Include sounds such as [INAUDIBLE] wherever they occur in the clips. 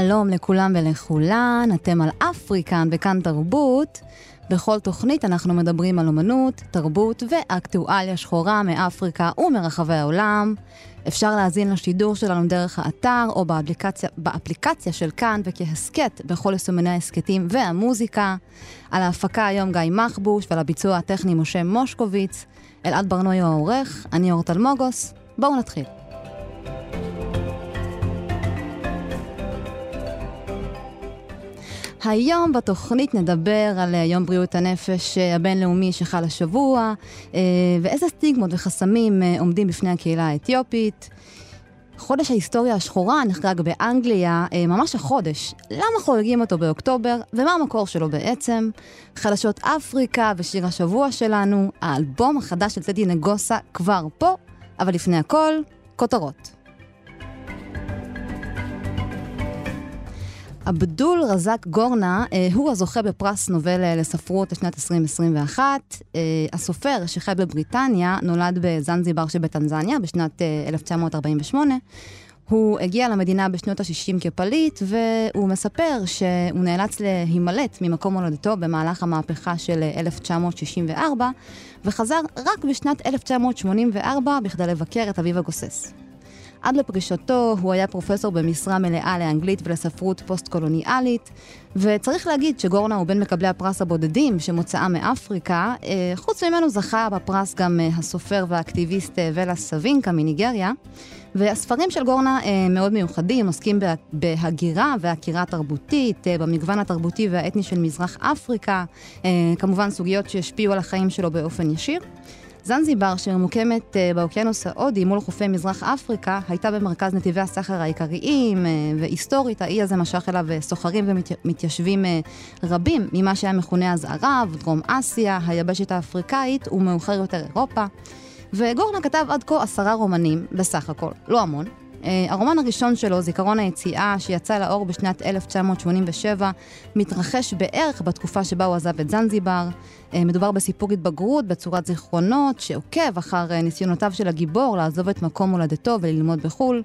שלום לכולם ולכולן, אתם על אפריקן וכאן תרבות. בכל תוכנית אנחנו מדברים על אומנות, תרבות ואקטואליה שחורה מאפריקה ומרחבי העולם. אפשר להאזין לשידור שלנו דרך האתר או באפליקציה, באפליקציה של כאן וכהסכת בכל יישומני ההסכתים והמוזיקה. על ההפקה היום גיא מחבוש ועל הביצוע הטכני משה מושקוביץ. אלעד ברנועי הוא העורך, אני אורטל מוגוס. בואו נתחיל. היום בתוכנית נדבר על יום בריאות הנפש הבינלאומי שחל השבוע, ואיזה סטיגמות וחסמים עומדים בפני הקהילה האתיופית. חודש ההיסטוריה השחורה נחגג באנגליה, ממש החודש. למה חוגגים אותו באוקטובר, ומה המקור שלו בעצם? חדשות אפריקה ושיר השבוע שלנו, האלבום החדש של טדי נגוסה כבר פה, אבל לפני הכל, כותרות. עבדול רזק גורנה אה, הוא הזוכה בפרס נובל לספרות לשנת 2021. אה, הסופר שחי בבריטניה נולד בזנזיבר שבטנזניה בשנת אה, 1948. הוא הגיע למדינה בשנות ה-60 כפליט, והוא מספר שהוא נאלץ להימלט ממקום הולדתו במהלך המהפכה של 1964, וחזר רק בשנת 1984 בכדי לבקר את אביו הגוסס. עד לפרישתו הוא היה פרופסור במשרה מלאה לאנגלית ולספרות פוסט-קולוניאלית, וצריך להגיד שגורנה הוא בין מקבלי הפרס הבודדים שמוצאה מאפריקה. חוץ ממנו זכה בפרס גם הסופר והאקטיביסט ולה סווינקה מניגריה. והספרים של גורנה מאוד מיוחדים, עוסקים בהגירה והעקירה תרבותית, במגוון התרבותי והאתני של מזרח אפריקה, כמובן סוגיות שהשפיעו על החיים שלו באופן ישיר. זנזיבר, שממוקמת באוקיינוס ההודי מול חופי מזרח אפריקה, הייתה במרכז נתיבי הסחר העיקריים, והיסטורית האי הזה משך אליו סוחרים ומתיישבים רבים ממה שהיה מכונה אז ערב, דרום אסיה, היבשת האפריקאית ומאוחר יותר אירופה. וגורנה כתב עד כה עשרה רומנים, בסך הכל, לא המון. הרומן הראשון שלו, זיכרון היציאה, שיצא לאור בשנת 1987, מתרחש בערך בתקופה שבה הוא עזב את זנזיבר. מדובר בסיפור התבגרות בצורת זיכרונות, שעוקב אחר ניסיונותיו של הגיבור לעזוב את מקום הולדתו וללמוד בחו"ל.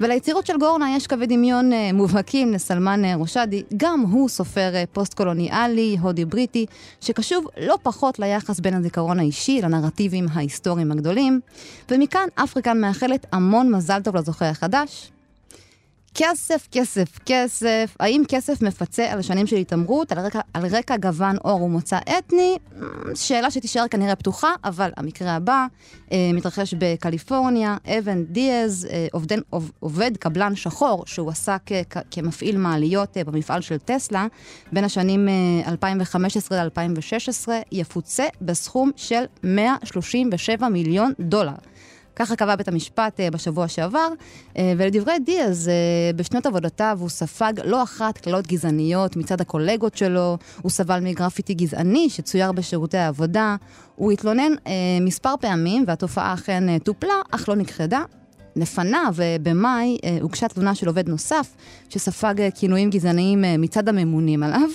וליצירות של גורנה יש קווי דמיון מובהקים לסלמן רושדי, גם הוא סופר פוסט-קולוניאלי, הודי-בריטי, שקשוב לא פחות ליחס בין הזיכרון האישי לנרטיבים ההיסטוריים הגדולים. ומכאן אפריקן מאחלת המון מזל טוב לזוכה החדש. כסף, כסף, כסף. האם כסף מפצה על שנים של התעמרות, על על רקע גוון עור ומוצא אתני? שאלה שתישאר כנראה פתוחה, אבל המקרה הבא אה, מתרחש בקליפורניה. אבן דיאז, אה, עובד, עובד קבלן שחור, שהוא עסק אה, כמפעיל מעליות אה, במפעל של טסלה, בין השנים אה, 2015 ל-2016, יפוצה בסכום של 137 מיליון דולר. ככה קבע בית המשפט בשבוע שעבר, ולדברי דיאז, בשנות עבודתיו הוא ספג לא אחת קללות גזעניות מצד הקולגות שלו, הוא סבל מגרפיטי גזעני שצויר בשירותי העבודה, הוא התלונן מספר פעמים והתופעה אכן טופלה, אך לא נכחדה. לפניו, במאי, הוגשה תלונה של עובד נוסף שספג כינויים גזעניים מצד הממונים עליו.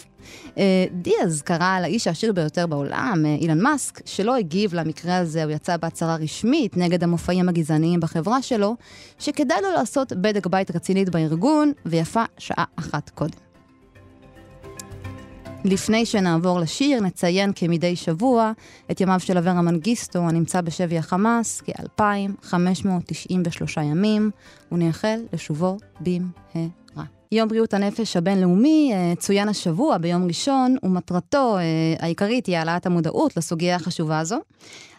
דיאז קרא לאיש העשיר ביותר בעולם, אילן מאסק, שלא הגיב למקרה הזה, הוא יצא בהצהרה רשמית נגד המופעים הגזעניים בחברה שלו, שכדאי לו לעשות בדק בית רצינית בארגון, ויפה שעה אחת קודם. לפני שנעבור לשיר, נציין כמדי שבוע את ימיו של אברה מנגיסטו, הנמצא בשבי החמאס, כ-2,593 ימים, ונאחל לשובו במהרה. יום בריאות הנפש הבינלאומי צוין השבוע ביום ראשון, ומטרתו העיקרית היא העלאת המודעות לסוגיה החשובה הזו.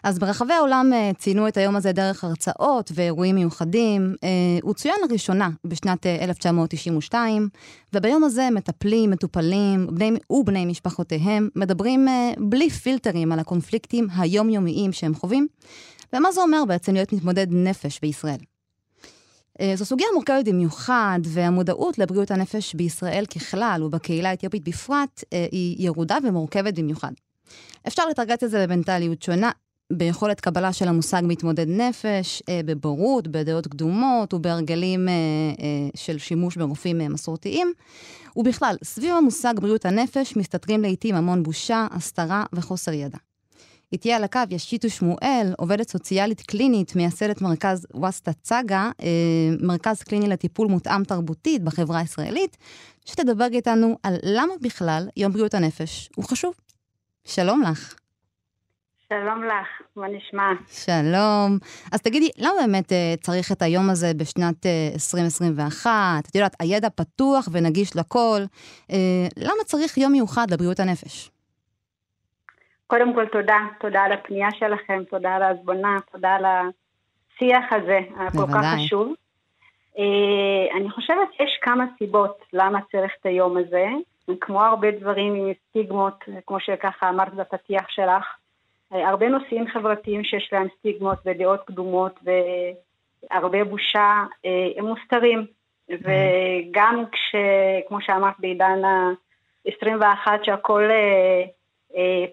אז ברחבי העולם ציינו את היום הזה דרך הרצאות ואירועים מיוחדים. הוא צוין לראשונה בשנת 1992, וביום הזה מטפלים, מטופלים בני, ובני משפחותיהם מדברים בלי פילטרים על הקונפליקטים היומיומיים שהם חווים, ומה זה אומר בעצם להיות מתמודד נפש בישראל. אה, זו סוגיה מורכבת במיוחד, והמודעות לבריאות הנפש בישראל ככלל ובקהילה האתיופית בפרט היא ירודה ומורכבת במיוחד. אפשר לתרגט את זה במנטליות שונה, ביכולת קבלה של המושג מתמודד נפש, בבורות, בדעות קדומות ובהרגלים של שימוש ברופאים מסורתיים. ובכלל, סביב המושג בריאות הנפש מסתתרים לעיתים המון בושה, הסתרה וחוסר ידע. איתי על הקו יש שיטו שמואל, עובדת סוציאלית קלינית, מייסדת מרכז ווסטה צגה, אה, מרכז קליני לטיפול מותאם תרבותית בחברה הישראלית, שתדבר איתנו על למה בכלל יום בריאות הנפש הוא חשוב. שלום לך. שלום לך, מה נשמע? שלום. אז תגידי, למה באמת uh, צריך את היום הזה בשנת uh, אה, 2021? את יודעת, הידע פתוח ונגיש לכל. Uh, למה צריך יום מיוחד לבריאות הנפש? קודם כל, תודה. תודה על הפנייה שלכם, תודה על ההזמנה, תודה על השיח הזה, הכל כך חשוב. Uh, אני חושבת שיש כמה סיבות למה צריך את היום הזה. כמו הרבה דברים עם סטיגמות, כמו שככה אמרת בפתיח שלך, הרבה נושאים חברתיים שיש להם סטיגמות ודעות קדומות והרבה בושה, אה, הם מוסתרים. וגם כש, כמו שאמרת בעידן ה-21, שהכל אה, אה,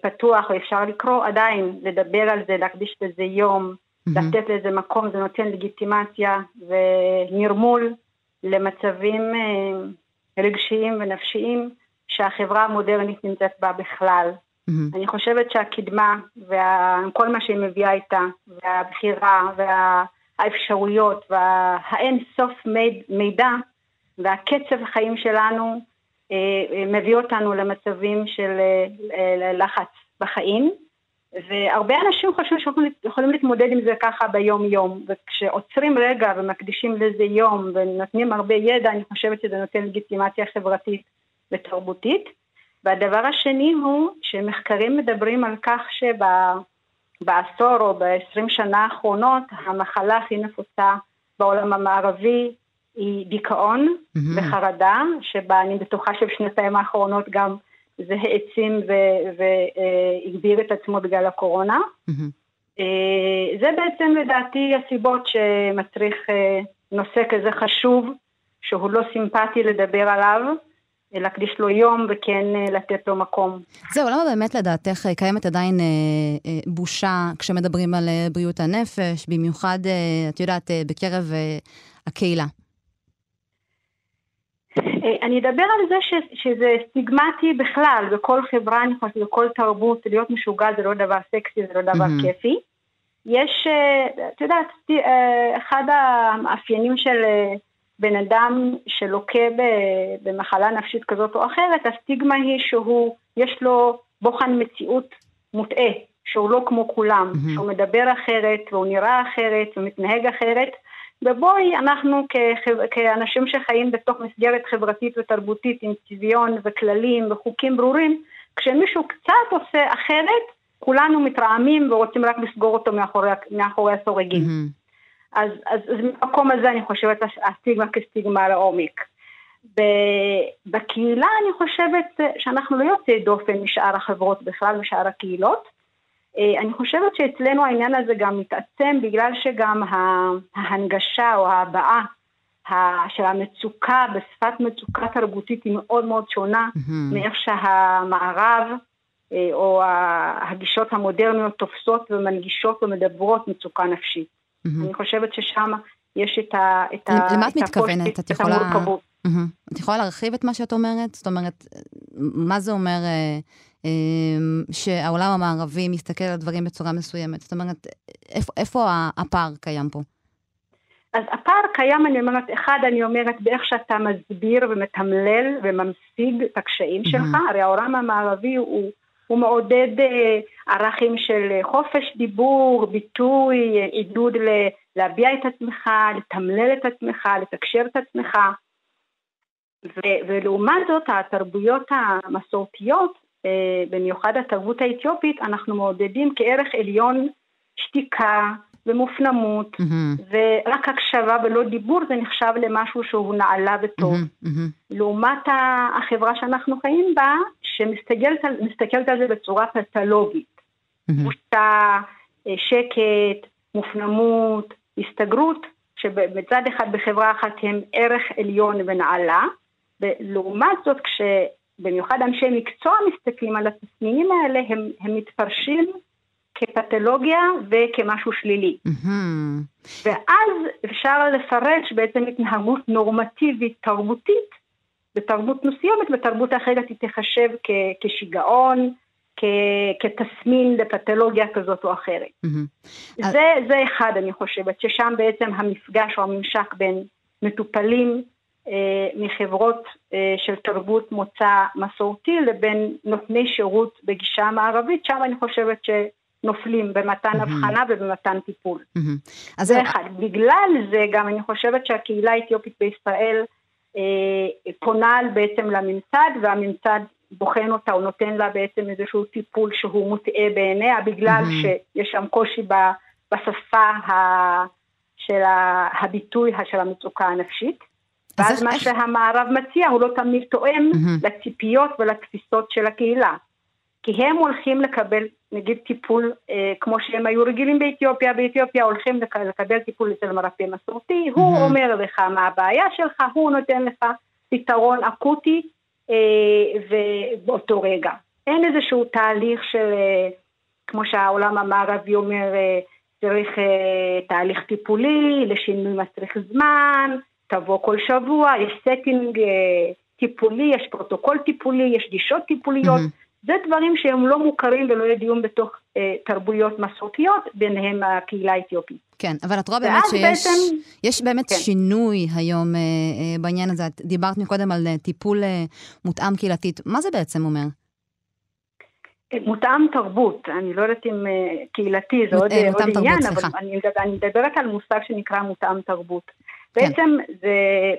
פתוח ואפשר לקרוא, עדיין לדבר על זה, להקדיש לזה יום, לתת לזה מקום, זה נותן לגיטימציה ונרמול למצבים רגשיים ונפשיים שהחברה המודרנית נמצאת בה בכלל. Mm-hmm. אני חושבת שהקדמה וכל מה שהיא מביאה איתה, והבחירה והאפשרויות והאין סוף מידע והקצב החיים שלנו אה, אה, מביא אותנו למצבים של אה, לחץ בחיים. והרבה אנשים חושבים שיכולים להתמודד עם זה ככה ביום-יום, וכשעוצרים רגע ומקדישים לזה יום ונותנים הרבה ידע, אני חושבת שזה נותן לגיטימציה חברתית ותרבותית. והדבר השני הוא שמחקרים מדברים על כך שבעשור או ב-20 שנה האחרונות המחלה הכי נפוצה בעולם המערבי היא דיכאון mm-hmm. וחרדה, שבה אני בטוחה שבשנתיים האחרונות גם זה העצים והגביר את עצמו בגלל הקורונה. Mm-hmm. זה בעצם לדעתי הסיבות שמצריך אה, נושא כזה חשוב, שהוא לא סימפטי לדבר עליו. להקדיש לו יום וכן אה, לתת לו מקום. זהו, למה באמת לדעתך אה, קיימת עדיין אה, אה, בושה כשמדברים על אה, בריאות הנפש, במיוחד, אה, את יודעת, אה, בקרב אה, הקהילה? אני אדבר על זה ש, שזה סטיגמטי בכלל, בכל חברה, אני חושבת, בכל תרבות, להיות משוגע זה לא דבר סקסי, זה לא דבר mm-hmm. כיפי. יש, את יודעת, אחד המאפיינים של בן אדם שלוקה במחלה נפשית כזאת או אחרת, הסטיגמה היא שהוא, יש לו בוחן מציאות מוטעה, שהוא לא כמו כולם, mm-hmm. שהוא מדבר אחרת, והוא נראה אחרת, ומתנהג אחרת, ובואי, אנחנו כחב... כאנשים שחיים בתוך מסגרת חברתית ותרבותית עם צביון וכללים וחוקים ברורים, כשמישהו קצת עושה אחרת, כולנו מתרעמים ורוצים רק לסגור אותו מאחורי, מאחורי הסורגים. Mm-hmm. אז, אז, אז במקום הזה אני חושבת הסטיגמה כסטיגמה לעומק. בקהילה אני חושבת שאנחנו לא יוצאי דופן משאר החברות בכלל, משאר הקהילות. אה, אני חושבת שאצלנו העניין הזה גם מתעצם בגלל שגם ההנגשה או ההבעה של המצוקה בשפת מצוקה תרבותית היא מאוד מאוד שונה mm-hmm. מאיך שהמערב אה, או הגישות המודרניות תופסות ומנגישות ומדברות מצוקה נפשית. Mm-hmm. אני חושבת ששם יש את ה... את למה את מתכוונת? את יכולה... את יכולה להרחיב את מה שאת אומרת? זאת אומרת, מה זה אומר אה, שהעולם המערבי מסתכל על דברים בצורה מסוימת? זאת אומרת, איפה, איפה הפער קיים פה? אז הפער קיים, אני אומרת, אחד, אני אומרת, באיך שאתה מסביר ומתמלל וממשיג את הקשיים mm-hmm. שלך, הרי העולם המערבי הוא... הוא מעודד אה, ערכים של חופש דיבור, ביטוי, עידוד להביע את עצמך, לתמלל את עצמך, לתקשר את עצמך. ו- ולעומת זאת, התרבויות המסורתיות, במיוחד התרבות האתיופית, אנחנו מעודדים כערך עליון שתיקה, ומופנמות, mm-hmm. ורק הקשבה ולא דיבור זה נחשב למשהו שהוא נעלה וטוב. Mm-hmm. לעומת החברה שאנחנו חיים בה, שמסתכלת על זה בצורה פתולוגית. Mm-hmm. שקט, מופנמות, הסתגרות, שמצד אחד בחברה אחת הם ערך עליון ונעלה, ולעומת זאת כשבמיוחד אנשי מקצוע מסתכלים על התסמינים האלה, הם, הם מתפרשים כפתולוגיה וכמשהו שלילי. Mm-hmm. ואז אפשר לפרש בעצם התנהגות נורמטיבית תרבותית, בתרבות מסוימת, בתרבות אחרת היא תיחשב כ- כשיגעון, כ- כתסמין לפתולוגיה כזאת או אחרת. Mm-hmm. זה, זה אחד, אני חושבת, ששם בעצם המפגש או הממשק בין מטופלים מחברות אה, של תרבות מוצא מסורתי לבין נותני שירות בגישה מערבית, שם אני חושבת ש... נופלים במתן. הבחנה ובמתן טיפול. אז זה אחד. בגלל זה גם אני חושבת שהקהילה האתיופית בישראל אה, פונה בעצם לממסד, והממסד בוחן אותה, או נותן לה בעצם איזשהו טיפול שהוא מוטעה בעיניה, בגלל. שיש שם קושי ב, בשפה ה, של הביטוי של המצוקה הנפשית. ואז מה איך... שהמערב מציע הוא לא תמיד תואם mm-hmm. לציפיות ולתפיסות של הקהילה. כי הם הולכים לקבל נגיד טיפול אה, כמו שהם היו רגילים באתיופיה, באתיופיה הולכים לק, לקבל טיפול אצל מרפא מסורתי, mm-hmm. הוא אומר לך מה הבעיה שלך, הוא נותן לך פתרון אקוטי אה, ובאותו רגע. אין איזשהו תהליך של, אה, כמו שהעולם המערבי אומר, אה, צריך אה, תהליך טיפולי, לשינוי מצריך זמן, תבוא כל שבוע, יש setting אה, טיפולי, יש פרוטוקול טיפולי, יש גישות טיפוליות. Mm-hmm. זה דברים שהם לא מוכרים ולא ידועים בתוך אה, תרבויות מסורתיות, ביניהם הקהילה האתיופית. כן, אבל את רואה באמת שיש בעצם, יש באמת כן. שינוי היום אה, אה, בעניין הזה. את דיברת מקודם על אה, טיפול אה, מותאם קהילתית. מה זה בעצם אומר? אה, מותאם תרבות, אני לא יודעת אם אה, קהילתי, זה עוד, אה, עוד תרבות, עניין, סליחה. אבל אני, אני מדברת על מושג שנקרא מותאם תרבות. כן. בעצם זה...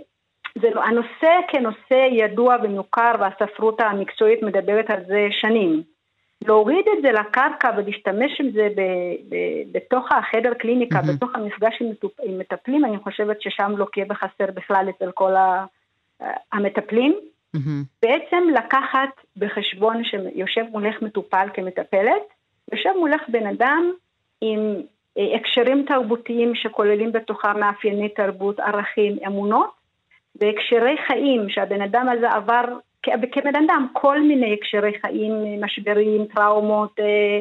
זה, לא, הנושא כנושא ידוע ומוכר והספרות המקצועית מדברת על זה שנים. להוריד את זה לקרקע ולהשתמש עם זה ב, ב, בתוך החדר קליניקה, mm-hmm. בתוך המפגש עם, מטופ, עם מטפלים, אני חושבת ששם לוקה לא בחסר בכלל אצל כל ה, המטפלים. Mm-hmm. בעצם לקחת בחשבון שיושב מולך מטופל כמטפלת, יושב מולך בן אדם עם אה, הקשרים תרבותיים שכוללים בתוכם מאפייני תרבות, ערכים, אמונות, בהקשרי חיים שהבן אדם הזה עבר כבן אדם כל מיני הקשרי חיים, משברים, טראומות, אה,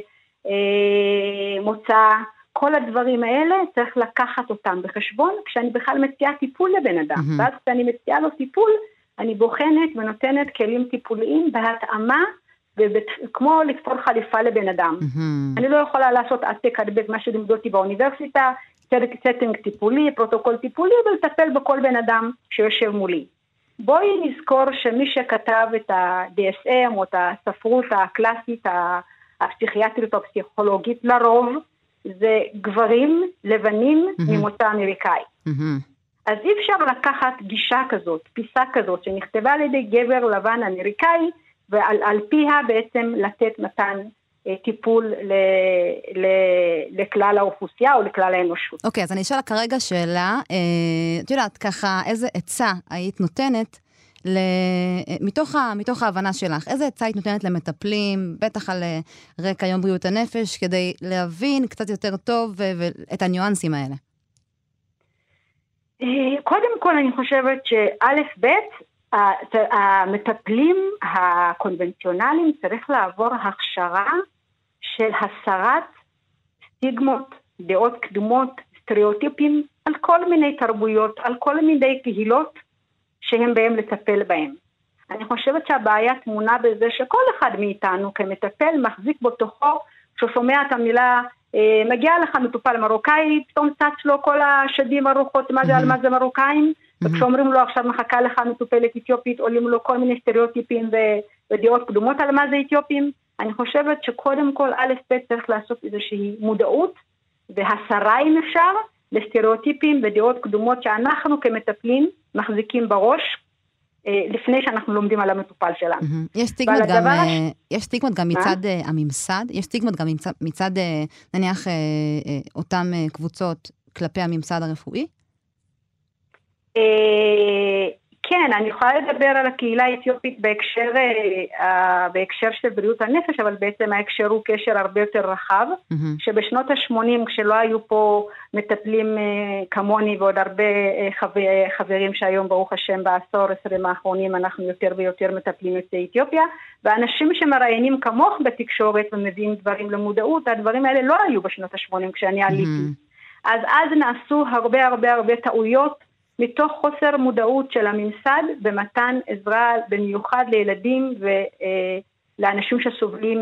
אה, מוצא, כל הדברים האלה צריך לקחת אותם בחשבון כשאני בכלל מציעה טיפול לבן אדם. Mm-hmm. ואז כשאני מציעה לו טיפול, אני בוחנת ונותנת כלים טיפוליים בהתאמה כמו לתפור חליפה לבן אדם. Mm-hmm. אני לא יכולה לעשות העתק הדבק מה שלימדו אותי באוניברסיטה, setting טיפולי, פרוטוקול טיפולי, ולטפל בכל בן אדם שיושב מולי. בואי נזכור שמי שכתב את ה-DSM או את הספרות הקלאסית הפסיכיאטרית או הפסיכולוגית לרוב זה גברים לבנים mm-hmm. ממוצא אמריקאי. Mm-hmm. אז אי אפשר לקחת גישה כזאת, פיסה כזאת, שנכתבה על ידי גבר לבן אמריקאי, ועל פיה בעצם לתת מתן אה, טיפול ל, ל, לכלל האוכלוסייה או לכלל האנושות. אוקיי, okay, אז אני אשאל כרגע שאלה, אה, את יודעת, ככה, איזה עצה היית נותנת ל... אה, מתוך, ה... מתוך ההבנה שלך, איזה עצה היית נותנת למטפלים, בטח על רקע יום בריאות הנפש, כדי להבין קצת יותר טוב ו... את הניואנסים האלה? קודם כל, אני חושבת שא', ב', המטפלים הקונבנציונליים צריך לעבור הכשרה של הסרת סטיגמות, דעות קדומות, סטריאוטיפים על כל מיני תרבויות, על כל מיני קהילות שהם בהם לטפל בהם. אני חושבת שהבעיה טמונה בזה שכל אחד מאיתנו כמטפל מחזיק בתוכו, כשהוא שומע את המילה, אה, מגיע לך מטופל מרוקאי, פתאום צץ לו כל השדים הרוחות, מה זה על מה זה מרוקאים, וכשאומרים לו עכשיו מחכה לך מטופלת אתיופית, עולים לו כל מיני סטריאוטיפים ודעות קדומות על מה זה אתיופים. אני חושבת שקודם כל א' ב' צריך לעשות איזושהי מודעות והסרה אם אפשר לסטריאוטיפים ודעות קדומות שאנחנו כמטפלים מחזיקים בראש אה, לפני שאנחנו לומדים על המטופל שלנו. יש סטיגמות גם, הש... אה, יש סטיגמות גם מצד מה? אה, הממסד, יש סטיגמות גם מצד, מצד נניח אותן קבוצות כלפי הממסד הרפואי? כן, אני יכולה לדבר על הקהילה האתיופית בהקשר, uh, בהקשר של בריאות הנפש, אבל בעצם ההקשר הוא קשר הרבה יותר רחב, mm-hmm. שבשנות ה-80, כשלא היו פה מטפלים uh, כמוני ועוד הרבה uh, חבר, חברים שהיום, ברוך השם, בעשור, עשרים האחרונים, אנחנו יותר ויותר מטפלים יוצאי אתיופיה, ואנשים שמראיינים כמוך בתקשורת ומביאים דברים למודעות, הדברים האלה לא היו בשנות ה-80 כשאני עליתי. Mm-hmm. אז אז נעשו הרבה הרבה הרבה טעויות. מתוך חוסר מודעות של הממסד במתן עזרה במיוחד לילדים ולאנשים שסובלים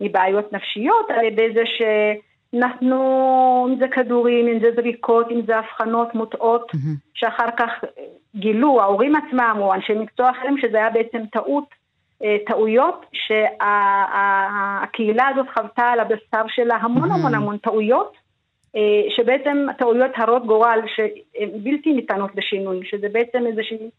מבעיות נפשיות על ידי זה שנתנו, אם זה כדורים, אם זה זריקות, אם זה אבחנות מוטעות, mm-hmm. שאחר כך גילו, ההורים עצמם או אנשי מקצוע אחרים, שזה היה בעצם טעות, אה, טעויות שהקהילה הזאת חוותה על הבשר שלה המון המון המון טעויות. אה, שבעצם הטעויות הרות גורל שהן בלתי ניתנות לשינוי, שזה בעצם איזושהי,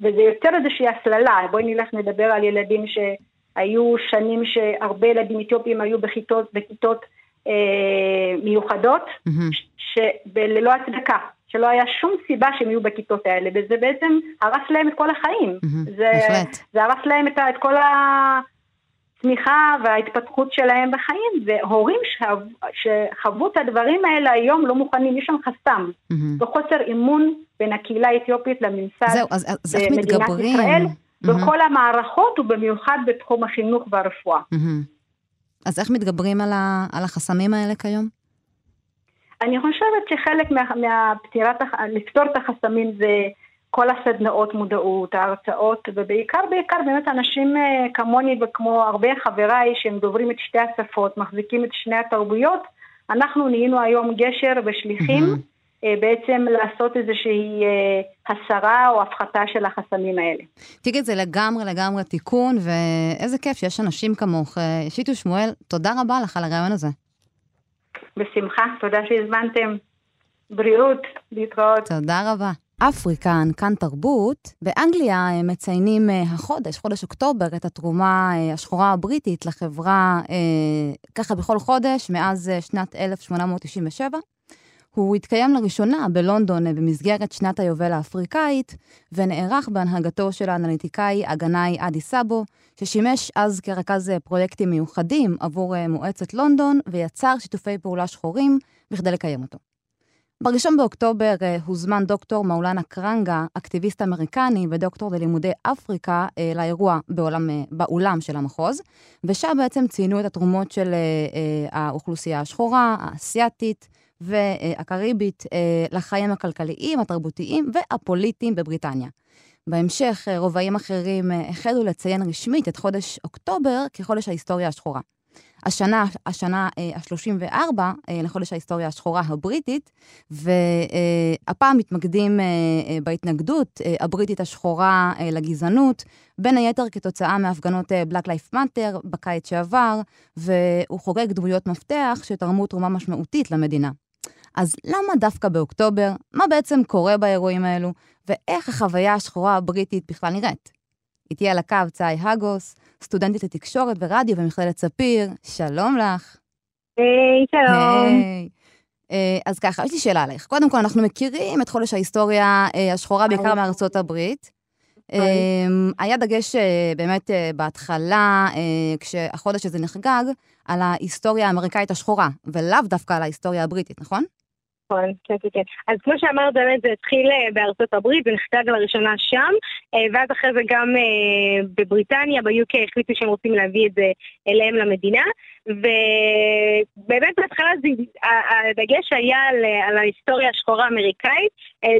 וזה יותר איזושהי הסללה, בואי נלך נדבר על ילדים שהיו שנים שהרבה ילדים אתיופים היו בכיתות, בכיתות אה, מיוחדות, mm-hmm. ללא הצדקה, שלא היה שום סיבה שהם יהיו בכיתות האלה, וזה בעצם הרס להם את כל החיים. Mm-hmm, זה, זה הרס להם את, את כל ה... הצמיחה וההתפתחות שלהם בחיים, והורים שחו, שחוו את הדברים האלה היום לא מוכנים, יש שם חסם, mm-hmm. וחוסר אמון בין הקהילה האתיופית לממסד זהו, אז, אז איך מתגברים? ישראל, mm-hmm. בכל המערכות ובמיוחד בתחום החינוך והרפואה. Mm-hmm. אז איך מתגברים על, ה, על החסמים האלה כיום? אני חושבת שחלק מה, מהפתירת, לפתור את החסמים זה כל הסדנאות מודעות, ההרצאות, ובעיקר בעיקר באמת אנשים אה, כמוני וכמו הרבה חבריי שהם דוברים את שתי השפות, מחזיקים את שני התרבויות, אנחנו נהיינו היום גשר ושליחים mm-hmm. בעצם לעשות איזושהי אה, הסרה או הפחתה של החסמים האלה. תראי, זה לגמרי לגמרי תיקון, ואיזה כיף שיש אנשים כמוך. שיטו שמואל, תודה רבה לך על הרעיון הזה. בשמחה, תודה שהזמנתם. בריאות, להתראות. תודה רבה. אפריקה, כאן תרבות. באנגליה מציינים אה, החודש, חודש אוקטובר, את התרומה אה, השחורה הבריטית לחברה, אה, ככה בכל חודש, מאז שנת 1897. הוא התקיים לראשונה בלונדון במסגרת שנת היובל האפריקאית, ונערך בהנהגתו של האנליטיקאי אגנאי אדי סאבו, ששימש אז כרכז פרויקטים מיוחדים עבור מועצת לונדון, ויצר שיתופי פעולה שחורים בכדי לקיים אותו. ב-1 באוקטובר אה, הוזמן דוקטור מאולנה קרנגה, אקטיביסט אמריקני ודוקטור ללימודי אפריקה, אה, לאירוע בעולם, אה, באולם של המחוז, ושם בעצם ציינו את התרומות של האוכלוסייה השחורה, האסייתית והקריבית לחיים הכלכליים, התרבותיים והפוליטיים בבריטניה. בהמשך, רובעים אחרים החלו לציין רשמית את חודש אוקטובר כחודש ההיסטוריה השחורה. השנה, השנה ה-34 אה, לחודש ההיסטוריה השחורה הבריטית, והפעם מתמקדים אה, אה, בהתנגדות הבריטית השחורה לגזענות, בין היתר כתוצאה מהפגנות Black Life Matter בקיץ שעבר, והוא חוגג דמויות מפתח שתרמו תרומה משמעותית למדינה. אז למה דווקא באוקטובר? מה בעצם קורה באירועים האלו? ואיך החוויה השחורה הבריטית בכלל נראית? איתי על הקו צאי הגוס, סטודנטית לתקשורת ורדיו במכללת ספיר, שלום לך. היי, שלום. היי. אה, אז ככה, יש לי שאלה עליך. קודם כל, אנחנו מכירים את חודש ההיסטוריה אה, השחורה בעיקר מארצות הברית. אמ, היה דגש אה, באמת בהתחלה, כשהחודש הזה נחגג, על ההיסטוריה האמריקאית השחורה, ולאו דווקא על ההיסטוריה הבריטית, נכון? נכון, כן, כן, כן. אז כמו שאמרת, באמת זה התחיל אה, בארצות הברית, זה נחגג לראשונה שם, אה, ואז אחרי זה גם אה, בבריטניה, ב-UK החליטו שהם רוצים להביא את זה אליהם למדינה, ובאמת בהתחלה הדגש היה על, על ההיסטוריה השחורה האמריקאית.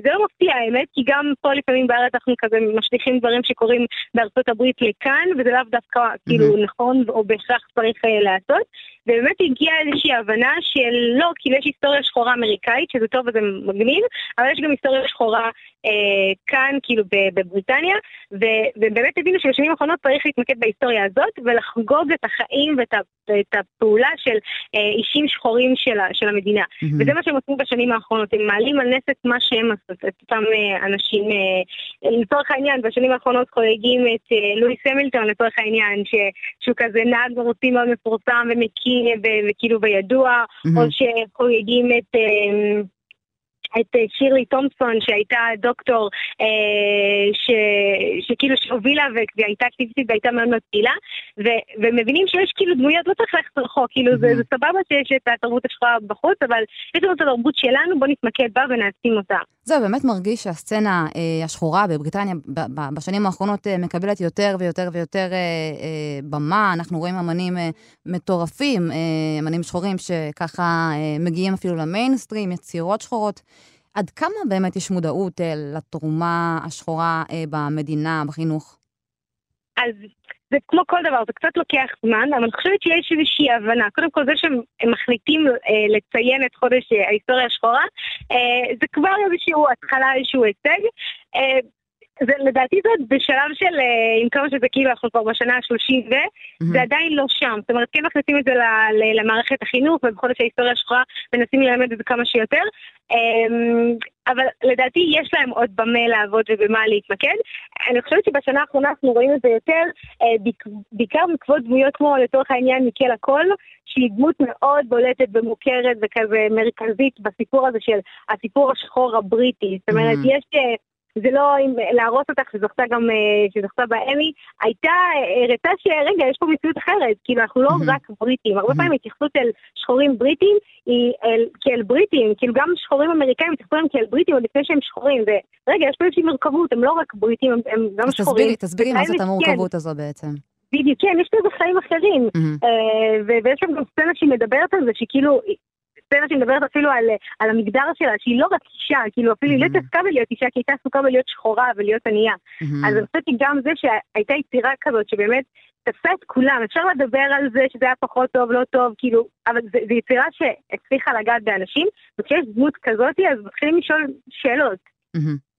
זה לא מפתיע האמת, כי גם פה לפעמים בארץ אנחנו כזה משליכים דברים שקורים בארצות הברית לכאן, וזה לאו דווקא כאילו נכון או בהכרח צריך לעשות. ובאמת הגיעה איזושהי הבנה של לא, כאילו יש היסטוריה שחורה אמריקאית, שזה טוב וזה מגניב, אבל יש גם היסטוריה שחורה אה, כאן, כאילו בבריטניה, ו, ובאמת הבינו שבשנים האחרונות צריך להתמקד בהיסטוריה הזאת ולחגוג את החיים ואת, ואת הפעולה של אה, אישים שחורים של, של המדינה. Mm-hmm. וזה מה שהם עושים בשנים האחרונות, הם מעלים על נס את מה שהם עשו, את אותם אה, אנשים, אה, לצורך העניין, בשנים האחרונות חוגגים את לואיס המילטון, לצורך העניין, ש, שהוא כזה נהג מרוצים מאוד מפורסם ומכיר וכאילו וידוע, mm-hmm. או שחוגגים את... את אה, שירלי תומפסון שהייתה דוקטור אה, ש, שכאילו שהובילה והייתה אקטיביסטית והייתה מאוד מאוד פעילה ומבינים שיש כאילו דמויות, לא צריך ללכת רחוק, כאילו זה, זה סבבה שיש את התרבות השחורה בחוץ, אבל יש לנו את התרבות שלנו, בוא נתמקד בה ונעצים אותה. זהו, באמת מרגיש שהסצנה אה, השחורה בבריטניה ב, ב, בשנים האחרונות אה, מקבלת יותר ויותר ויותר אה, אה, במה, אנחנו רואים אמנים אה, מטורפים, אה, אמנים שחורים שככה אה, מגיעים אפילו למיינסטרים, יצירות שחורות. עד כמה באמת יש מודעות אה, לתרומה השחורה אה, במדינה, בחינוך? אז זה כמו כל דבר, זה קצת לוקח זמן, אבל אני חושבת שיש איזושהי הבנה. קודם כל, זה שהם מחליטים אה, לציין את חודש אה, ההיסטוריה השחורה, אה, זה כבר איזשהו התחלה, איזשהו הישג. אה, זה לדעתי זה עוד בשלב של, אה, עם כמה שזה כאילו אנחנו כבר בשנה ה-30 ו, mm-hmm. זה עדיין לא שם. זאת אומרת, כן מכניסים את זה למערכת החינוך, ובחודש ההיסטוריה השחורה מנסים ללמד את זה כמה שיותר, אמ, אבל לדעתי יש להם עוד במה לעבוד ובמה להתמקד. אני חושבת שבשנה האחרונה אנחנו רואים את זה יותר, אה, בעיקר בעקבות דמויות כמו לצורך העניין מיקל הקול, שהיא דמות מאוד בולטת ומוכרת וכזה מרכזית בסיפור הזה של הסיפור השחור הבריטי. זאת אומרת, mm-hmm. יש... אה, זה לא אם להרוס אותך, שזכתה גם, אה, שזכתה באמי, הייתה, הראתה שרגע, יש פה מציאות אחרת, כאילו אנחנו לא רק בריטים, הרבה פעמים התייחסות אל שחורים בריטים היא אל, כאל בריטים, כאילו גם שחורים אמריקאים התייחסו להם כאל בריטים עוד לפני שהם שחורים, ורגע, יש פה איזושהי מורכבות, הם לא רק בריטים, הם, הם גם שחורים. תסבירי, תסבירי מה זאת המורכבות הזו בעצם. בדיוק, כן, יש לזה חיים אחרים, ויש שם גם סצנה שהיא מדברת על זה, שכאילו, סצנה שמדברת אפילו על, על המגדר שלה, שהיא לא רק אישה, כאילו אפילו היא לא התעסקה בלהיות אישה, כי הייתה עסוקה בלהיות שחורה ולהיות ענייה. אז אני חושבת שגם זה שהייתה יצירה כזאת, שבאמת תפסה את כולם, אפשר לדבר על זה שזה היה פחות טוב, לא טוב, כאילו, אבל זו יצירה שהצליחה לגעת באנשים, וכשיש דמות כזאת, אז מתחילים לשאול שאלות.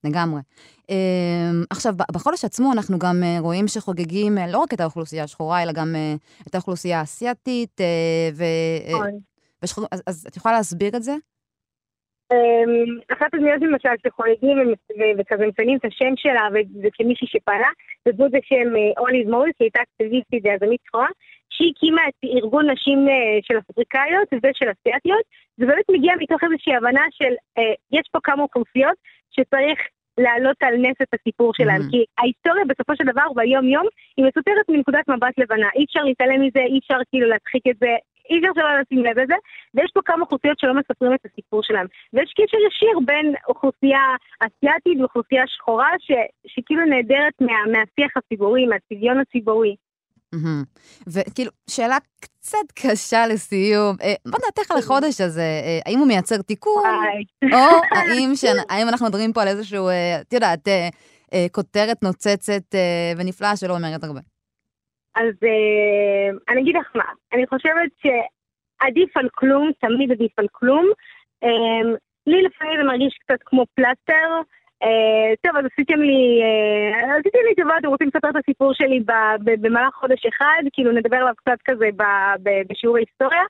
לגמרי. Uh, עכשיו, בחודש עצמו אנחנו גם uh, רואים שחוגגים uh, לא רק את האוכלוסייה השחורה, אלא גם uh, את האוכלוסייה האסייתית, אז, אז את יכולה להסביר את זה? אמ, אחת הדמויות למשל שחוגגים וכזה מציינים את השם שלה וכמישהי שפעלה, זה דמות בשם אוליב מוריס, שהיא הייתה אקטיביסטית ויזמית שחורה, שהיא הקימה את ארגון נשים אה, של אפריקאיות ושל אסיאתיות, זה באמת מגיע מתוך איזושהי הבנה של אה, יש פה כמה אוכלוסיות שצריך להעלות על נס את הסיפור שלהם, mm-hmm. כי ההיסטוריה בסופו של דבר ביום יום היא מסופרת מנקודת מבט לבנה, אי אפשר להתעלם מזה, אי אפשר כאילו להדחיק את זה, אי אפשר שלא לשים לב לזה, ויש פה כמה אוכלוסיות שלא מספרים את הסיפור שלהם. ויש קשר ישיר בין אוכלוסייה אסיאתית ואוכלוסייה שחורה, ש, שכאילו נעדרת מה, מהשיח הציבורי, מהצביון הציבורי. וכאילו, שאלה קצת קשה לסיום. אה, מה דעתך על החודש הזה? אה, האם הוא מייצר תיקון? או [LAUGHS] האם אנחנו מדברים פה על איזשהו, אה, את יודעת, כותרת נוצצת ונפלאה שלא אומרת הרבה? אז אה, אני אגיד לך מה, אני חושבת שעדיף על כלום, תמיד עדיף על כלום. אה, לי לפעמים זה מרגיש קצת כמו פלסטר. אה, טוב, אז עשיתם לי, אה, עשיתם לי טובה, אתם רוצים לספר את הסיפור שלי ב, ב, במהלך חודש אחד, כאילו נדבר עליו קצת כזה ב, ב, בשיעור ההיסטוריה.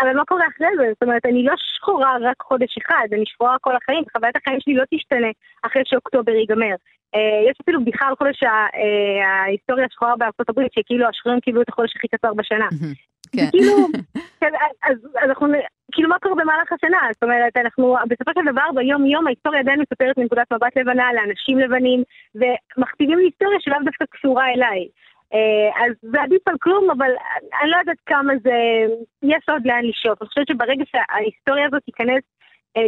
אבל מה קורה אחרי זה? זאת אומרת, אני לא שחורה רק חודש אחד, אני שחורה כל החיים, חוויית החיים שלי לא תשתנה אחרי שאוקטובר ייגמר. אה, יש אפילו בדיחה על חודש אה, ההיסטוריה השחורה בארצות הברית, שכאילו השחורים קיבלו את החודש הכי קצר בשנה. כן. כאילו, [LAUGHS] כן, אז אנחנו, כאילו מה קורה במהלך השנה? זאת אומרת, אנחנו בסופו של דבר ביום יום ההיסטוריה עדיין מספרת מנקודת מבט לבנה לאנשים לבנים, ומכתיבים לי היסטוריה שלאו דווקא קשורה אליי. אה, אז זה עדיף על כלום, אבל אני לא יודעת כמה זה, יש עוד לאן לשאוף. אני חושבת שברגע שההיסטוריה הזאת תיכנס,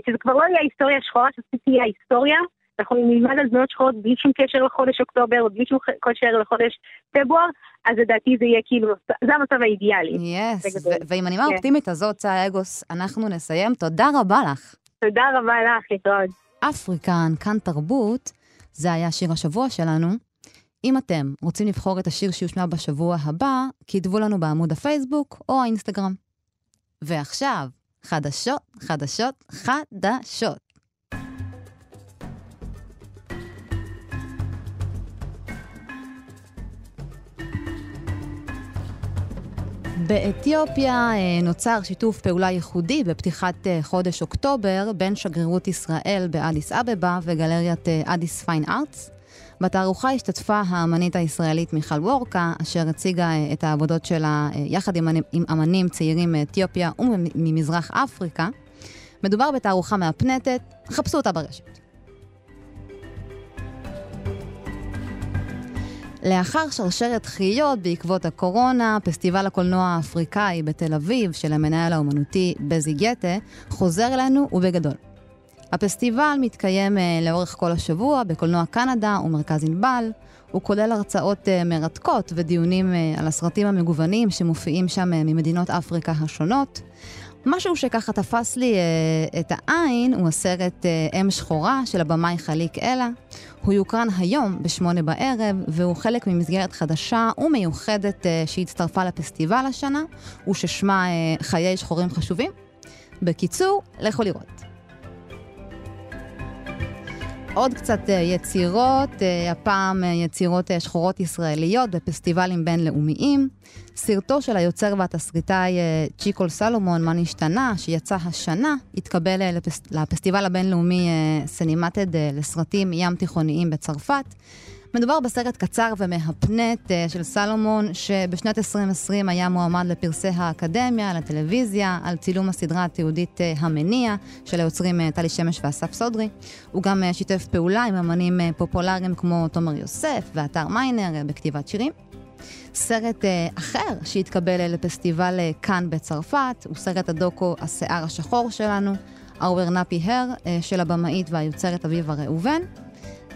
שזה כבר לא יהיה ההיסטוריה השחורה, שזה תהיה ההיסטוריה, אנחנו נלמד על דמויות שחורות בלי שום קשר לחודש אוקטובר, או בלי שום קשר לחודש פברואר, אז לדעתי זה יהיה כאילו, זה המצב האידיאלי. יס, ועם הנימה כן. האופטימית הזאת, צה אגוס, אנחנו נסיים. תודה רבה לך. תודה רבה לך, להתראות. אפריקן, כאן תרבות, זה היה שיר השבוע שלנו. אם אתם רוצים לבחור את השיר שיושמע בשבוע הבא, כתבו לנו בעמוד הפייסבוק או האינסטגרם. ועכשיו, חדשות, חדשות, חדשות. באתיופיה אה, נוצר שיתוף פעולה ייחודי בפתיחת אה, חודש אוקטובר בין שגרירות ישראל באדיס אבבה וגלריית אה, אדיס פיין ארטס. בתערוכה השתתפה האמנית הישראלית מיכל וורקה, אשר הציגה את העבודות שלה יחד עם, עם אמנים צעירים מאתיופיה וממזרח אפריקה. מדובר בתערוכה מהפנטת, חפשו אותה ברשת. לאחר שרשרת דחיות בעקבות הקורונה, פסטיבל הקולנוע האפריקאי בתל אביב של המנהל האומנותי בזי גתה חוזר אלינו ובגדול. הפסטיבל מתקיים uh, לאורך כל השבוע בקולנוע קנדה ומרכז ענבל. הוא כולל הרצאות uh, מרתקות ודיונים uh, על הסרטים המגוונים שמופיעים שם ממדינות אפריקה השונות. משהו שככה תפס לי uh, את העין הוא הסרט uh, אם שחורה של הבמאי חליק אלה. הוא יוקרן היום בשמונה בערב, והוא חלק ממסגרת חדשה ומיוחדת uh, שהצטרפה לפסטיבל השנה, וששמה uh, חיי שחורים חשובים. בקיצור, לכו לראות. עוד קצת uh, יצירות, uh, הפעם uh, יצירות שחורות ישראליות בפסטיבלים בינלאומיים. סרטו של היוצר והתסריטאי צ'יקול סלומון, מה נשתנה, שיצא השנה, התקבל לפס... לפסטיבל הבינלאומי סנימטד לסרטים ים תיכוניים בצרפת. מדובר בסרט קצר ומהפנט uh, של סלומון, שבשנת 2020 היה מועמד לפרסי האקדמיה, לטלוויזיה, על צילום הסדרה התיעודית uh, המניע, של היוצרים uh, טלי שמש ואסף סודרי. הוא גם שיתף פעולה עם אמנים פופולריים כמו תומר יוסף ואתר מיינר בכתיבת שירים. סרט אחר שהתקבל לפסטיבל כאן בצרפת, הוא סרט הדוקו השיער השחור שלנו, Hair, uh, של הבמאית והיוצרת אביבה ראובן.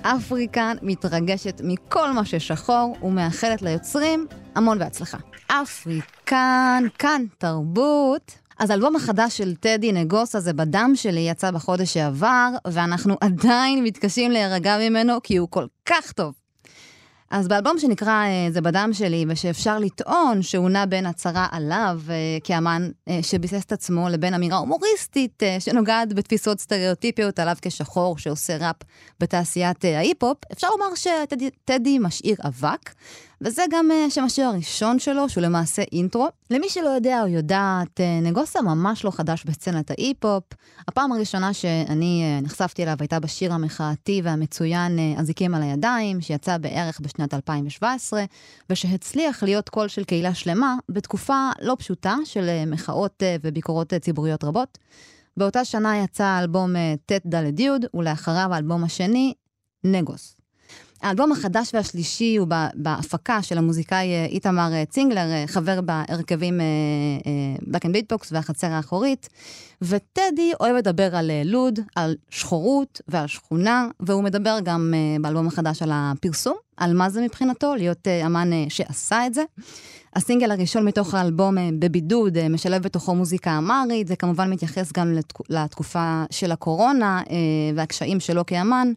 אפריקן מתרגשת מכל מה ששחור ומאחלת ליוצרים המון בהצלחה. אפריקן, כאן תרבות. אז האלבום החדש של טדי נגוסה זה בדם שלי יצא בחודש שעבר, ואנחנו עדיין מתקשים להירגע ממנו כי הוא כל כך טוב. אז באלבום שנקרא אה, זה בדם שלי, ושאפשר לטעון שהוא נע בין הצהרה עליו אה, כאמן אה, שביסס את עצמו לבין אמירה הומוריסטית שנוגעת בתפיסות סטריאוטיפיות עליו כשחור שעושה ראפ בתעשיית ההיפ-הופ, אפשר לומר שטדי משאיר אבק. וזה גם uh, שם השיר הראשון שלו, שהוא למעשה אינטרו. למי שלא יודע או יודעת, uh, נגוסה ממש לא חדש בסצנת ההיפ-הופ. הפעם הראשונה שאני uh, נחשפתי אליו הייתה בשיר המחאתי והמצוין אזיקים על הידיים, שיצא בערך בשנת 2017, ושהצליח להיות קול של קהילה שלמה בתקופה לא פשוטה של מחאות וביקורות ציבוריות רבות. באותה שנה יצא האלבום ט' ד' י', ולאחריו האלבום השני, נגוס. האלבום החדש והשלישי הוא בהפקה של המוזיקאי אה, איתמר אה, צינגלר, אה, חבר בהרכבים Back and Beatbox והחצר האחורית. וטדי אוהב לדבר על לוד, על שחורות ועל שכונה, והוא מדבר גם באלבום החדש על הפרסום, על מה זה מבחינתו, להיות אמן שעשה את זה. הסינגל הראשון מתוך האלבום בבידוד משלב בתוכו מוזיקה אמרית, זה כמובן מתייחס גם לתקופה של הקורונה והקשיים שלו כאמן.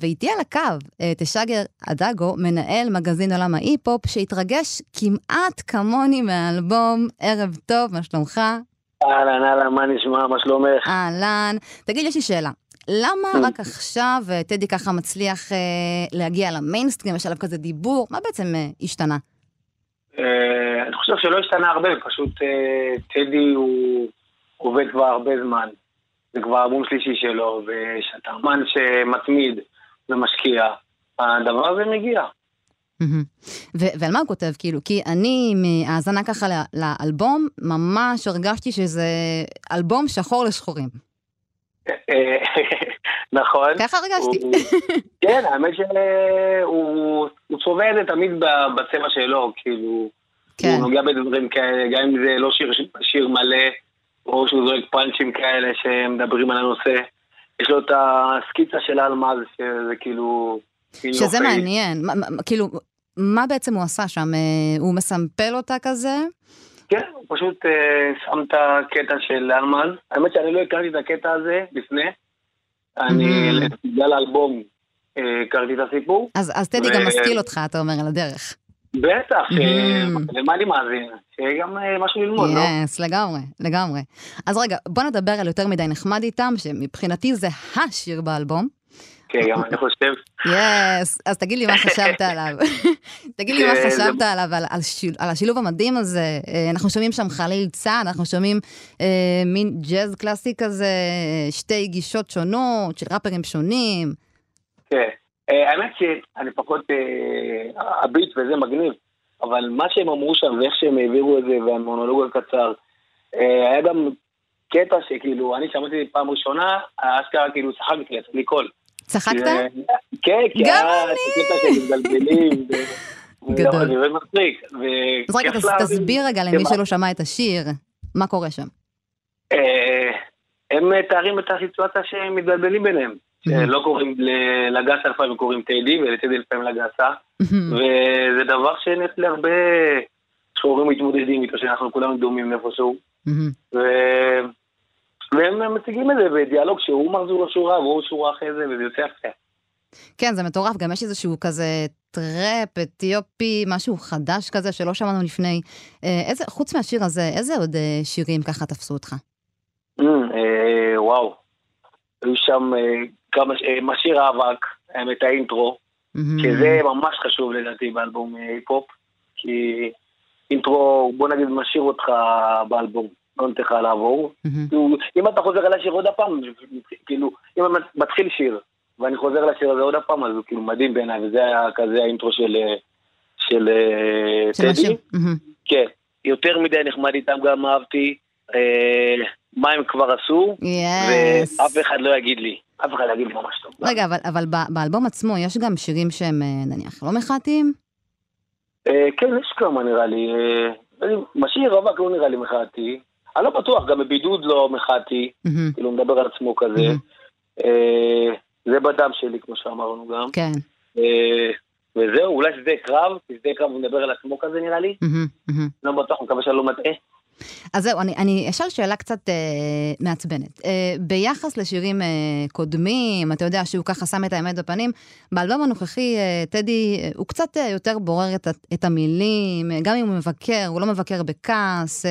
ואיתי על הקו, אה, תשגר אדגו, מנהל מגזין עולם ההיפ-הופ, שהתרגש כמעט כמוני מהאלבום ערב טוב, מה שלומך? אהלן, אהלן, מה נשמע, מה שלומך? אהלן. תגיד, יש לי שאלה. למה mm. רק עכשיו אה, טדי ככה מצליח אה, להגיע למיינסטרים, יש עליו כזה דיבור? מה בעצם אה, השתנה? אה, אני חושב שלא השתנה הרבה, פשוט אה, טדי הוא עובד כבר הרבה זמן. זה כבר אבום שלישי שלו, ושאתה אמן שמתמיד, ומשקיע, הדבר הזה מגיע. ועל מה הוא כותב? כאילו, כי אני, מהאזנה ככה לאלבום, ממש הרגשתי שזה אלבום שחור לשחורים. [LAUGHS] נכון. ככה הרגשתי. כן, האמת שהוא צובע את זה תמיד בצבע שלו, כאילו, כן. הוא נוגע בדברים כאלה, גם אם זה לא שיר מלא, או שהוא זורק פאנצ'ים כאלה שמדברים על הנושא. יש לו את הסקיצה של אלמז, שזה כאילו... שזה מעניין, כאילו, מה בעצם הוא עשה שם? אה, הוא מסמפל אותה כזה? כן, הוא פשוט אה, שם את הקטע של אלמז. האמת שאני לא הכרתי את הקטע הזה לפני. אני, בגלל האלבום, אה, הכרתי את הסיפור. אז טדי גם משכיל אותך, אתה אומר, על הדרך. בטח, למה אני מאזין? שיהיה גם אה, משהו ללמוד, לא? יס, לגמרי, לגמרי. אז רגע, בוא נדבר על יותר מדי נחמד איתם, שמבחינתי זה השיר באלבום. כן, גם אני חושב. יס, אז תגיד לי מה חשבת עליו. [LAUGHS] תגיד לי מה כן, חשבת עליו, על השילוב המדהים הזה. אה, אנחנו שומעים שם חליל צד, אנחנו שומעים אה, מין ג'אז קלאסי כזה, שתי גישות שונות, של ראפרים שונים. כן. אה, האמת שאני פחות, אה, הביט וזה מגניב, אבל מה שהם אמרו שם ואיך שהם העבירו את זה והמונולוג הקצר, אה, היה גם קטע שכאילו, אני שמעתי פעם ראשונה, אשכרה כאילו צחקתי, יצא לי קול. צחקת? כן, כי היה קטע של מתגלגלים. [LAUGHS] גדול. זה מצחיק. אז רגע, תסביר רגע למי שלא שמע את השיר, מה קורה שם. אה, הם מתארים את הסיטואציה שהם מתבלבלים ביניהם. שלא קוראים לגסה לפעמים קוראים טדי, ולטדי לפעמים לגסה. וזה דבר שנס להרבה שהורים מתמודדים איתו, שאנחנו כולנו דומים איפשהו. והם מציגים את זה בדיאלוג שהוא מחרוז, שורה והוא שורה אחרי זה, וזה יוצא יפה. כן, זה מטורף, גם יש איזשהו כזה טראפ, אתיופי, משהו חדש כזה שלא שמענו לפני. איזה, חוץ מהשיר הזה, איזה עוד שירים ככה תפסו אותך? וואו, היו שם כמה, משיר האבק, האמת האינטרו, שזה ממש חשוב לדעתי באלבום היפ-הופ, כי אינטרו, בוא נגיד, משאיר אותך באלבום, לא נותן לך לעבור. אם אתה חוזר על השיר עוד הפעם, כאילו, אם מתחיל שיר, ואני חוזר לשיר הזה עוד הפעם, אז הוא כאילו מדהים בעיניי, וזה היה כזה האינטרו של, של טדי. כן, יותר מדי נחמד איתם גם אהבתי. מה הם כבר עשו, ואף אחד לא יגיד לי. אף אחד לא יגיד לי ממש טוב. רגע, אבל, אבל באלבום עצמו יש גם שירים שהם נניח לא מחאתיים? כן, יש כמה נראה לי. משאיר רווק לא נראה לי מחאתי. אני לא בטוח, גם בבידוד לא מחאתי. כאילו, הוא מדבר על עצמו כזה. זה בדם שלי, כמו שאמרנו גם. כן. וזהו, אולי שדה קרב, שדה קרב הוא מדבר על עצמו כזה נראה לי. לא בטוח, מקווה שאני לא מטעה. אז זהו, אני, אני אשאל שאלה קצת אה, מעצבנת. אה, ביחס לשירים אה, קודמים, אתה יודע שהוא ככה שם את האמת בפנים, באלבום הנוכחי אה, טדי אה, הוא קצת אה, יותר בורר את, את המילים, אה, גם אם הוא מבקר, הוא לא מבקר בכעס, אה,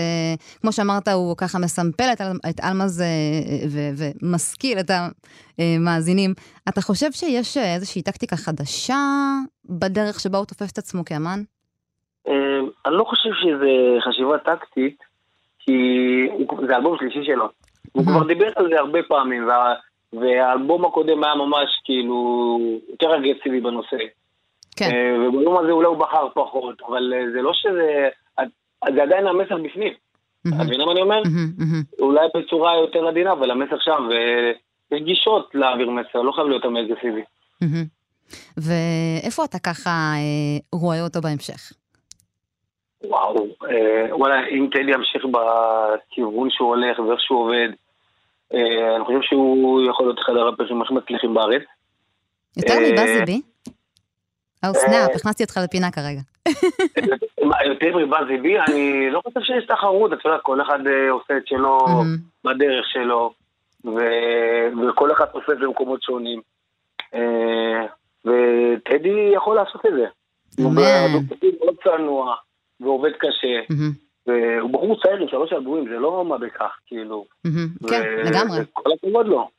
כמו שאמרת, הוא ככה מסמפל את, את אלמז אה, ומשכיל את המאזינים. אתה חושב שיש איזושהי טקטיקה חדשה בדרך שבה הוא תופס את עצמו כאמן? אני לא חושב שזה חשיבה טקטית. כי זה האלבום שלישי שלו. הוא כבר דיבר על זה הרבה פעמים, וה, והאלבום הקודם היה ממש כאילו יותר אגרסיבי בנושא. כן. ובאלבום הזה אולי הוא בחר פחות, אבל זה לא שזה, זה עדיין המסר בפנים. אתה מבין מה אני אומר? אולי בצורה יותר עדינה, אבל המסר שם, ויש גישות להעביר מסר, לא חייב להיות יותר אגרסיבי. ואיפה אתה ככה רואה אותו בהמשך? וואו, וואלה, אם טדי ימשיך בכיוון שהוא הולך ואיך שהוא עובד, אני חושב שהוא יכול להיות אחד הראפרים הכי מצליחים בארץ. יותר מבאזי בי? או סנאפ, הכנסתי אותך לפינה כרגע. יותר מבאזי בי? אני לא חושב שיש תחרות, אתה יודע, כל אחד עושה את שלו בדרך שלו, וכל אחד עושה את זה במקומות שונים. וטדי יכול לעשות את זה. הוא מאוד צנוע. ועובד קשה. והוא בחור צעיר עם שלוש אלבומים, זה לא מה בכך, כאילו. כן, לגמרי. כל הכבוד לו.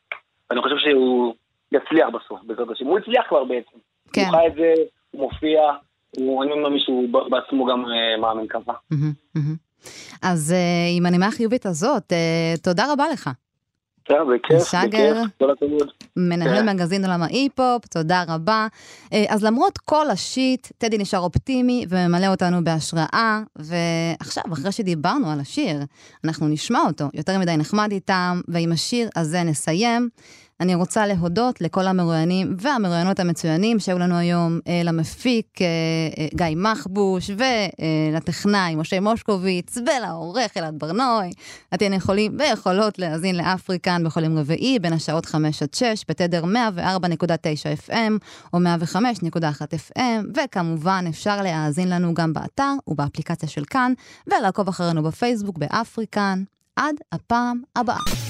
אני חושב שהוא יצליח בסוף, בעזרת השם. הוא הצליח כבר בעצם. כן. הוא חי את זה, הוא מופיע, אני מאמין שהוא בעצמו גם מאמין ככה. אז עם הנימה החיובית הזאת, תודה רבה לך. כן, בכיף, כל הכבוד. מנהל מגזין עולם ההיפ-הופ, תודה רבה. אז למרות כל השיט, טדי נשאר אופטימי וממלא אותנו בהשראה, ועכשיו, אחרי שדיברנו על השיר, אנחנו נשמע אותו יותר מדי נחמד איתם, ועם השיר הזה נסיים. אני רוצה להודות לכל המרואיינים והמרואיינות המצוינים שהיו לנו היום, למפיק גיא מחבוש ולטכנאי משה מושקוביץ ולעורך אלעד ברנוי. אתם יכולים ויכולות להאזין לאפריקן בכל יום רביעי בין השעות 5 עד 6 בתדר 104.9 FM או 105.1 FM, וכמובן אפשר להאזין לנו גם באתר ובאפליקציה של כאן, ולעקוב אחרינו בפייסבוק באפריקן. עד הפעם הבאה.